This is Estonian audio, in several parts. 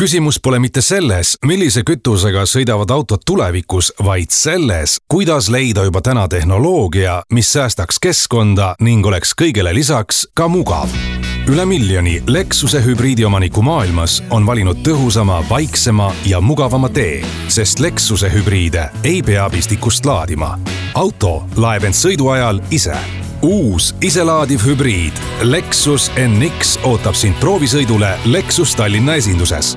küsimus pole mitte selles, millise kütusega sõidavad autod tulevikus, vaid selles, kuidas leida juba täna tehnoloogia, mis säästaks keskkonda ning oleks kõigele lisaks ka mugav üle miljoni Lexuse hübriidiomaniku maailmas on valinud tõhusama, vaiksema ja mugavama tee, sest Lexuse hübriide ei pea pistikust laadima. auto laeb end sõidu ajal ise uus iselaadiv hübriid Lexus NX ootab sind proovisõidule Lexus Tallinna esinduses.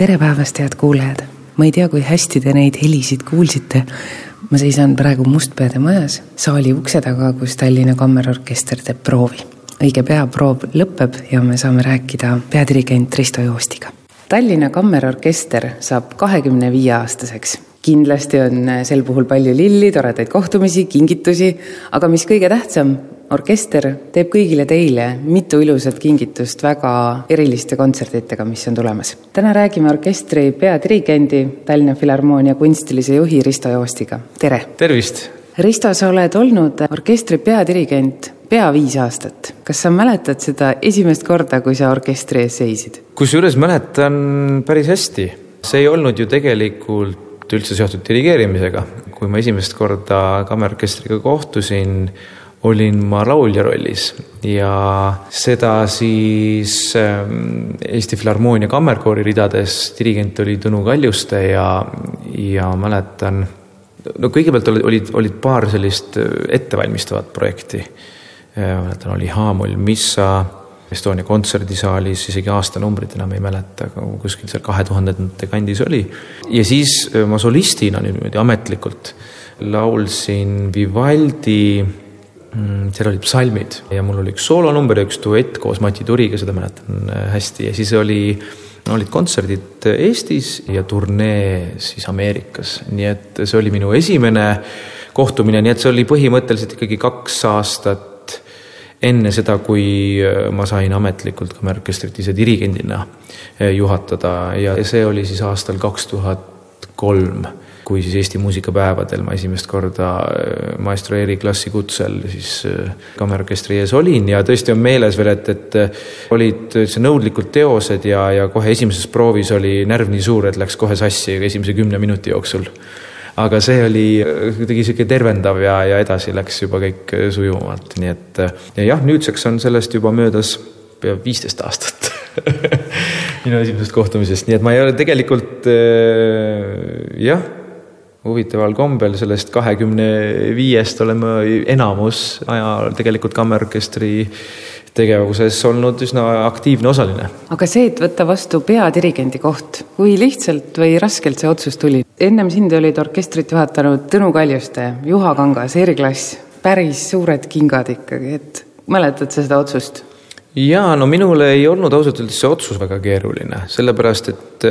Tere päevast, head kuulajad! ma ei tea, kui hästi te neid helisid kuulsite. ma seisan praegu Mustpeade majas saali ukse taga, kus Tallinna Kammerorkester teeb proovi õige pea proov lõpeb ja me saame rääkida peadirigent Risto Joostiga. Tallinna Kammerorkester saab kahekümne viie aastaseks. kindlasti on sel puhul palju lilli, toredaid kohtumisi, kingitusi, aga mis kõige tähtsam, orkester teeb kõigile teile mitu ilusat kingitust väga eriliste kontsertidega, mis on tulemas. täna räägime orkestri peadirigendi, Tallinna Filharmoonia kunstilise juhi Risto Joostiga, tere! tervist! Risto, sa oled olnud orkestri peadirigent pea viis aastat. kas sa mäletad seda esimest korda, kui sa orkestri ees seisid? kusjuures mäletan päris hästi. see ei olnud ju tegelikult üldse seotud dirigeerimisega. kui ma esimest korda kammerorkestriga kohtusin, olin ma laulja rollis ja seda siis ähm, Eesti Filharmoonia kammerkoori ridades, dirigent oli Tõnu Kaljuste ja, ja mäletan, no kõigepealt olid, olid, olid paar sellist äh, ettevalmistavat projekti ma mäletan, oli Haamul Missa Estonia kontserdisaalis, isegi aastanumbrit enam ei mäleta, aga kuskil seal kahe tuhandendate kandis oli. ja siis äh, ma solistina niimoodi ametlikult laulsin Vivaldi, seal olid psalmid ja mul oli üks soolonumber ja üks duett koos Mati Turiga, seda mäletan äh, hästi. Ja siis oli olid kontserdid Eestis ja turnee siis Ameerikas, nii et see oli minu esimene kohtumine, nii et see oli põhimõtteliselt ikkagi kaks aastat enne seda, kui äh, ma sain ametlikult kammerorkestrit ise dirigendina äh, juhatada. Ja see oli siis aastal kaks tuhat kolm, kui siis Eesti muusikapäevadel ma esimest korda äh, maestro Eri klassi kutsel siis kammerorkestri ees olin ja tõesti on meeles veel, et, et olid nõudlikud teosed ja, ja kohe esimeses proovis oli närv nii suur, et läks kohe sassi esimese kümne minuti jooksul. Aga see oli äh, kuidagi sihuke tervendav ja, ja edasi läks juba kõik äh, sujuvamalt, nii et äh, ja jah, nüüdseks on sellest juba möödas pea viisteist aastat minu esimesest kohtumisest, nii et ma ei ole tegelikult jah, huvitaval kombel sellest kahekümne viiest oleme enamus aja tegelikult kammerorkestri tegevuses olnud üsna aktiivne osaline. aga see, et võtta vastu peadirigendi koht, kui lihtsalt või raskelt see otsus tuli? ennem sind olid orkestrit juhatanud Tõnu Kaljuste, Juha Kangas, Eeri Klass, päris suured kingad ikkagi, et mäletad sa seda otsust? jaa, no minule ei olnud ausalt öeldes see otsus väga keeruline, sellepärast et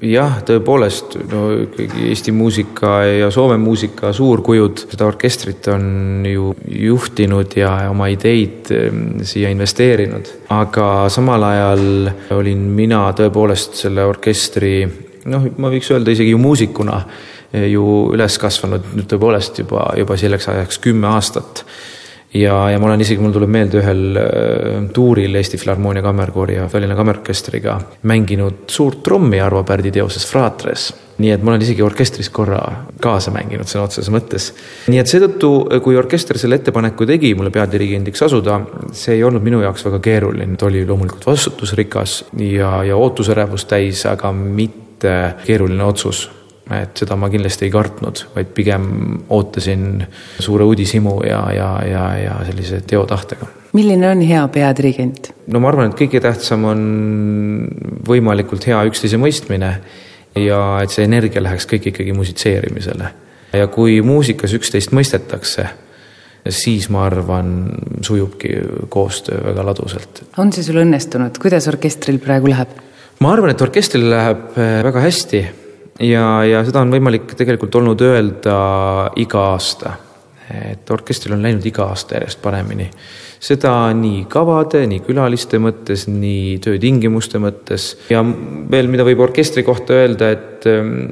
jah, tõepoolest, no ikkagi Eesti muusika ja Soome muusika suurkujud seda orkestrit on ju juhtinud ja oma ideid ehm, siia investeerinud. aga samal ajal olin mina tõepoolest selle orkestri noh, ma võiks öelda isegi ju muusikuna eh, ju üles kasvanud nüüd tõepoolest juba, juba selleks ajaks kümme aastat ja, ja ma olen isegi, mul tuleb meelde ühel äh, tuuril Eesti Filharmoonia Kammerkoori ja Tallinna Kammerorkestriga mänginud suurt trommi Arvo Pärdi teoses Fratres. nii et ma olen isegi orkestris korra kaasa mänginud sõna otseses mõttes. nii et seetõttu, kui orkester selle ettepaneku tegi mulle peadirigendiks asuda, see ei olnud minu jaoks väga keeruline, ta oli loomulikult vastutusrikas ja, ja ootusärevust täis, aga mitte keeruline otsus et seda ma kindlasti ei kartnud, vaid pigem ootasin suure uudishimu ja, ja, ja, ja sellise teotahtega. milline on hea peadirigent? no ma arvan, et kõige tähtsam on võimalikult hea üksteise mõistmine ja et see energia läheks kõik ikkagi musitseerimisele. ja kui muusikas üksteist mõistetakse, siis ma arvan, sujubki koostöö väga ladusalt. on see sul õnnestunud, kuidas orkestril praegu läheb? ma arvan, et orkestril läheb äh, väga hästi ja, ja seda on võimalik tegelikult olnud öelda iga aasta. et orkestril on läinud iga aasta järjest paremini. seda nii kavade, nii külaliste mõttes, nii töötingimuste mõttes ja veel, mida võib orkestri kohta öelda, et ähm,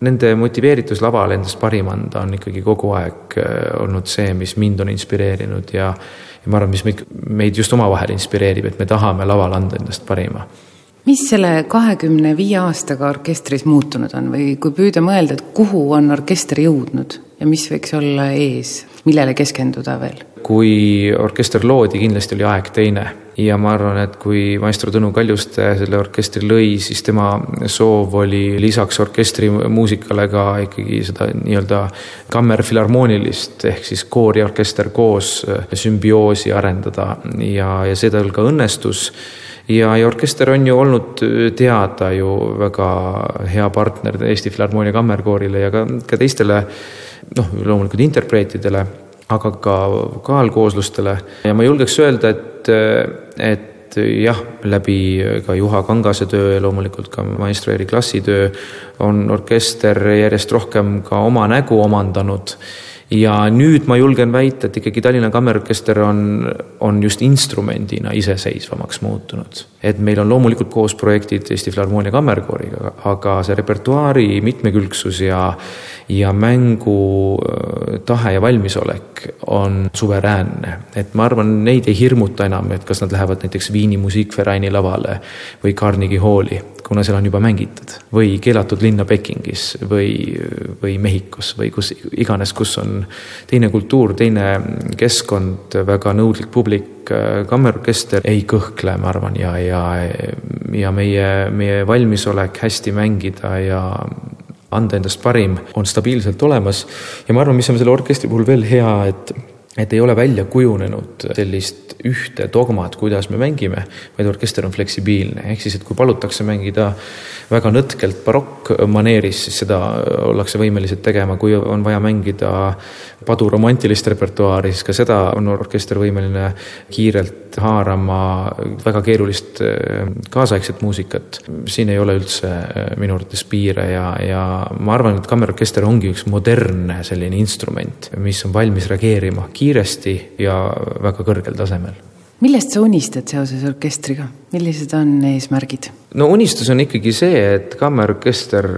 nende motiveeritus laval endast parim anda on ikkagi kogu aeg äh, olnud see, mis mind on inspireerinud ja ja ma arvan, mis meid, meid just omavahel inspireerib, et me tahame laval anda endast parima mis selle kahekümne viie aastaga orkestris muutunud on? Või kui püüda mõelda, et kuhu on orkester jõudnud ja mis võiks olla ees, millele keskenduda veel? kui orkester loodi, kindlasti oli aeg teine. Ja ma arvan, et kui maestro Tõnu Kaljuste selle orkestri lõi, siis tema soov oli lisaks orkestri muusikale ka ikkagi seda nii-öelda kammerfilharmoonilist ehk siis koor ja orkester koos sümbioosi arendada. Ja, ja see tal ka õnnestus ja, ja orkester on ju olnud äh, teada ju väga hea partner Eesti Filharmoonia Kammerkoorile ja ka, ka teistele noh, loomulikult interpreetidele, aga ka vokaalkooslustele ja ma julgeks öelda, et, äh, et jah, läbi ka Juha Kangase töö ja loomulikult ka maestro Eri Klassi töö on orkester järjest rohkem ka oma nägu omandanud ja nüüd ma julgen väita, et ikkagi Tallinna Kammerorkester on, on just instrumendina iseseisvamaks muutunud. et meil on loomulikult koos projektid Eesti Filharmoonia Kammerkooriga, aga see repertuaari mitmekülgsus ja ja mängu äh, tahe ja valmisolek on suveräänne. et ma arvan, neid ei hirmuta enam, et kas nad lähevad näiteks Viini musikvereini lavale või Carnegie Halli, kuna seal on juba mängitud või keelatud linna Pekingis või, või Mehhikos või kus iganes, kus on teine kultuur, teine keskkond, väga nõudlik publik, kammerorkester ei kõhkle, ma arvan, ja, ja, ja meie, meie valmisolek hästi mängida ja anda endast parim, on stabiilselt olemas. Ja ma arvan, mis on selle orkestri puhul veel hea, et et ei ole välja kujunenud sellist ühte dogmat, kuidas me mängime, vaid orkester on fleksibiilne, ehk siis, et kui palutakse mängida väga nõtkelt barokkmaneeris, siis seda ollakse võimelised tegema, kui on vaja mängida paduromantillist repertuaari, siis ka seda on orkester võimeline kiirelt haarama, väga keerulist äh, kaasaegset muusikat. siin ei ole üldse äh, minu arvates piire ja, ja ma arvan, et kammerorkester ongi üks modernne selline instrument, mis on valmis reageerima. Kiiresti ja väga kõrgel tasemel millest sa unistad seoses orkestriga, millised on eesmärgid? no unistus on ikkagi see, et kammerorkester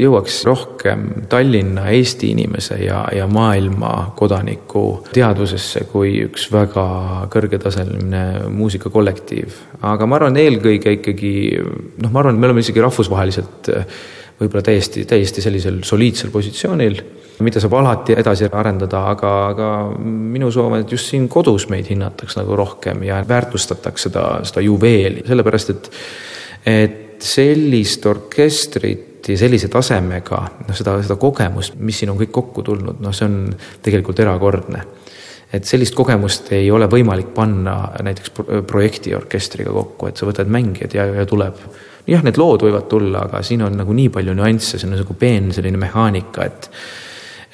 jõuaks rohkem Tallinna, Eesti inimese ja, ja maailma kodaniku teadvusesse kui üks väga kõrgetasemeline muusikakollektiiv. aga ma arvan, eelkõige ikkagi noh, ma arvan, et me oleme isegi rahvusvaheliselt võib-olla täiesti, täiesti sellisel soliidsel positsioonil mida saab alati edasi arendada, aga, aga minu soov on, et just siin kodus meid hinnataks nagu rohkem ja väärtustataks seda, seda juveeli, sellepärast et, et sellist orkestrit ja sellise tasemega, noh, seda, seda kogemust, mis siin on kõik kokku tulnud, noh, see on tegelikult erakordne et sellist kogemust ei ole võimalik panna näiteks projektiorkestriga kokku, et sa võtad mängijad ja, ja tuleb. Jah, need lood võivad tulla, aga siin on nagu nii palju nüansse, see on nagu peen selline mehaanika, et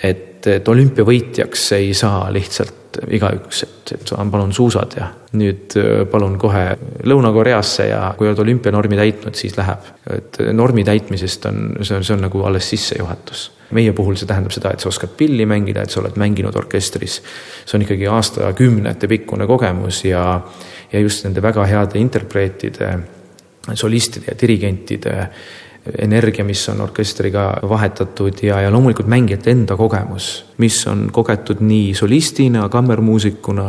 et, et olümpiavõitjaks ei saa lihtsalt igaüks, et, et palun suusad ja nüüd äh, palun kohe Lõuna-Koreasse ja kui oled olümpianormi täitnud, siis läheb. et normi täitmisest on, see on, see on nagu alles sissejuhatus. meie puhul see tähendab seda, et sa oskad pilli mängida, et sa oled mänginud orkestris. see on ikkagi aastakümnete pikkune kogemus ja, ja just nende väga heade interpreetide, solistide ja dirigentide energia, mis on orkestriga vahetatud ja, ja loomulikult mängijate enda kogemus, mis on kogetud nii solistina, kammermuusikuna,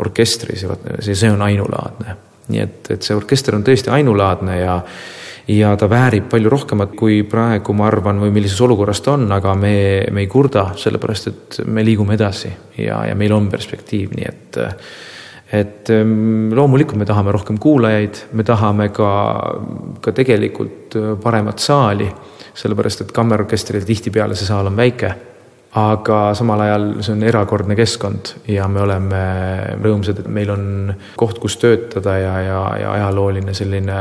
orkestris, see, see on ainulaadne. nii et, et see orkester on tõesti ainulaadne ja ja ta väärib palju rohkemat, kui praegu ma arvan, või millises olukorras ta on, aga me, me ei kurda, sellepärast et me liigume edasi ja, ja meil on perspektiiv, nii et et ehm, loomulikult me tahame rohkem kuulajaid, me tahame ka, ka tegelikult äh, paremat saali, sellepärast et kammerorkestril tihtipeale see saal on väike. aga samal ajal see on erakordne keskkond ja me oleme rõõmsad, et meil on koht, kus töötada ja, ja, ja ajalooline selline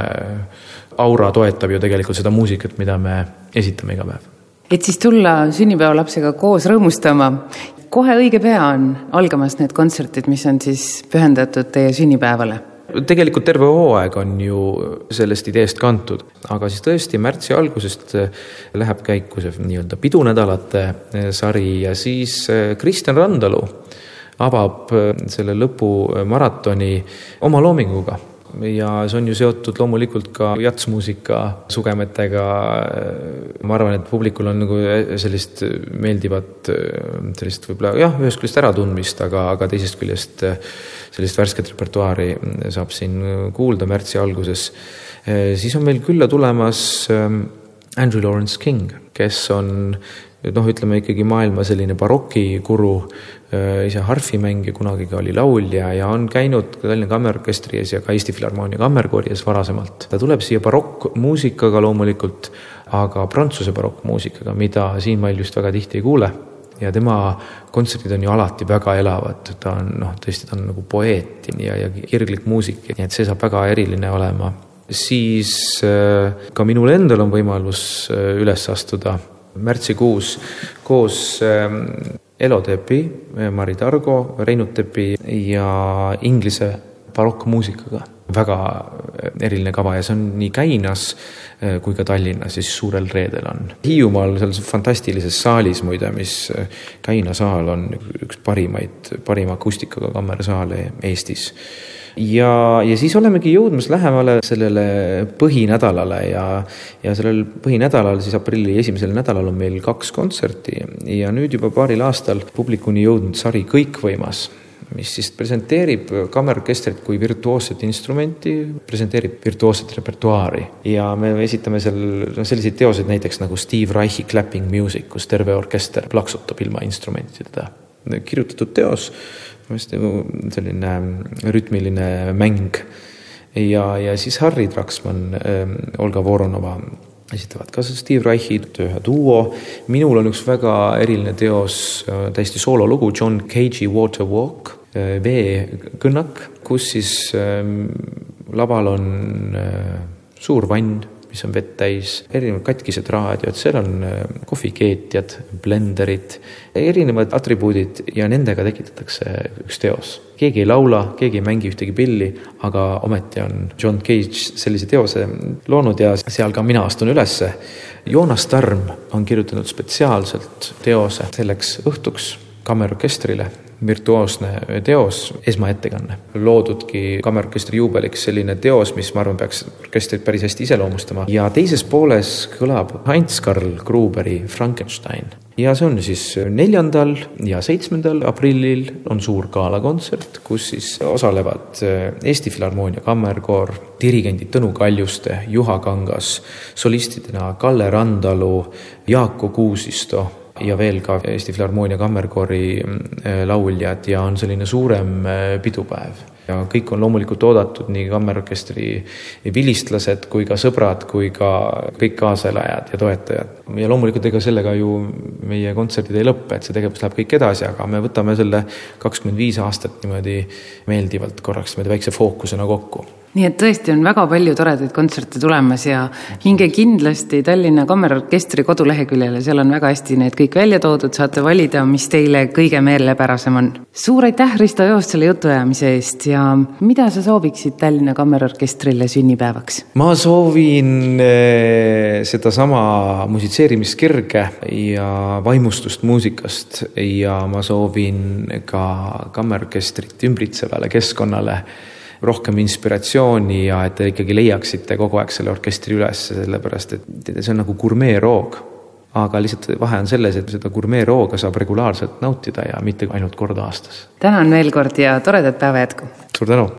aura toetab ju tegelikult seda muusikat, mida me esitame iga päev et siis tulla sünnipäevalapsega koos rõõmustama. kohe õige pea on algamas need kontserdid, mis on siis pühendatud teie sünnipäevale. Tegelikult terve hooaeg on ju sellest ideest kantud, aga siis tõesti märtsi algusest läheb käiku see nii-öelda pidunädalate sari ja siis Kristjan Randalu avab selle lõpumaratoni oma loominguga ja see on ju seotud loomulikult ka jatsmuusika sugemetega. ma arvan, et publikul on nagu sellist meeldivat, sellist võib-olla jah, ühest küljest äratundmist, aga, aga teisest küljest sellist värsket repertuaari saab siin kuulda märtsi alguses. siis on meil külla tulemas Andrew Lawrence King, kes on noh, ütleme ikkagi maailma selline barokikuru, Äh, ise harfimängija, kunagi ka oli laulja ja on käinud Tallinna Kammerorkestri ees ja ka Eesti Filharmoonia Kammerkoori ees varasemalt. ta tuleb siia barokkmuusikaga loomulikult, aga prantsuse barokkmuusikaga, mida siinmail just väga tihti ei kuule. ja tema kontserdid on ju alati väga elavad, ta on noh, tõesti, ta on nagu poeet ja, ja kirglik muusik, nii et see saab väga eriline olema. siis äh, ka minul endal on võimalus äh, üles astuda märtsikuus koos ähm, Elo Tepi, Mari Targo, Reinut Tepi ja inglise barokkmuusikaga. väga eriline kava ja see on nii Käinas eh, kui ka Tallinnas ja siis Suurel Reedel on. Hiiumaal seal fantastilises saalis muide, mis Käina saal on üks parimaid, parima akustikaga kammersaale Eestis ja, ja siis olemegi jõudmas lähemale sellele põhinädalale ja, ja sellel põhinädalal, siis aprilli esimesel nädalal on meil kaks kontserti ja nüüd juba paaril aastal publikuni jõudnud sari Kõikvõimas mis siis presenteerib kammerorkestrit kui virtuoosset instrumenti, presenteerib virtuoosset repertuaari ja me esitame seal noh, selliseid teoseid näiteks nagu Steve Reichi Clapping Music, kus terve orkester plaksutab ilma instrumentideta. kirjutatud teos hästi nagu selline rütmiline mäng. ja, ja siis Harry Traksmann äh,, Olga Voronova esitavad ka Steve Reichi ühe duo. minul on üks väga eriline teos, äh, täiesti soololugu, John Cage'i Water Walk, äh, veekõnnak, kus siis äh, laval on äh, suur vann mis on vett täis, erinevad katkised raadiod, seal on äh, kohvikeetjad, blenderid, erinevad atribuudid ja nendega tekitatakse üks teos. keegi ei laula, keegi ei mängi ühtegi pilli, aga ometi on John Cage sellise teose loonud ja seal ka mina astun ülesse. Joonas Tarm on kirjutanud spetsiaalselt teose selleks õhtuks kammerorkestrile virtuoosne teos, esmaettekanne. loodudki kammerorkestri juubeliks selline teos, mis ma arvan, peaks orkestrit päris hästi iseloomustama ja teises pooles kõlab Heinz-Karl Gruberi Frankenstein ja see on siis neljandal ja seitsmendal aprillil on suur galakontsert, kus siis osalevad Eesti Filharmoonia Kammerkoor, dirigendid Tõnu Kaljuste, Juha Kangas, solistidena Kalle Randalu, Jaako Kuusisto ja veel ka Eesti Filharmoonia Kammerkoori äh, lauljad ja on selline suurem äh, pidupäev. ja kõik on loomulikult oodatud, nii kammerorkestri vilistlased kui ka sõbrad, kui ka kõik kaasaelajad ja toetajad. ja loomulikult ega sellega ju meie kontserdid ei lõppe, et see tegevus läheb kõik edasi, aga me võtame selle kakskümmend viis aastat niimoodi meeldivalt korraks niimoodi väikse fookusena kokku nii et tõesti on väga palju toredaid kontserte tulemas ja minge kindlasti Tallinna Kammerorkestri koduleheküljele, seal on väga hästi need kõik välja toodud, saate valida, mis teile kõige meelepärasem on. suur aitäh, Risto Joost, selle jutuajamise eest ja mida sa sooviksid Tallinna Kammerorkestrile sünnipäevaks? ma soovin eh, sedasama musitseerimiskirge ja vaimustust muusikast ja ma soovin ka kammerorkestrit ümbritsevale keskkonnale rohkem inspiratsiooni ja et te ikkagi leiaksite kogu aeg selle orkestri üles, sellepärast et see on nagu gurmeeroog. aga lihtsalt vahe on selles, et seda gurmeerooga saab regulaarselt nautida ja mitte ainult kord aastas. tänan veel kord ja toredat päeva jätku! suur tänu!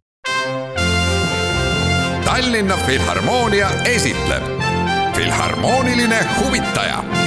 Tallinna Filharmoonia esitleb Filharmooniline huvitaja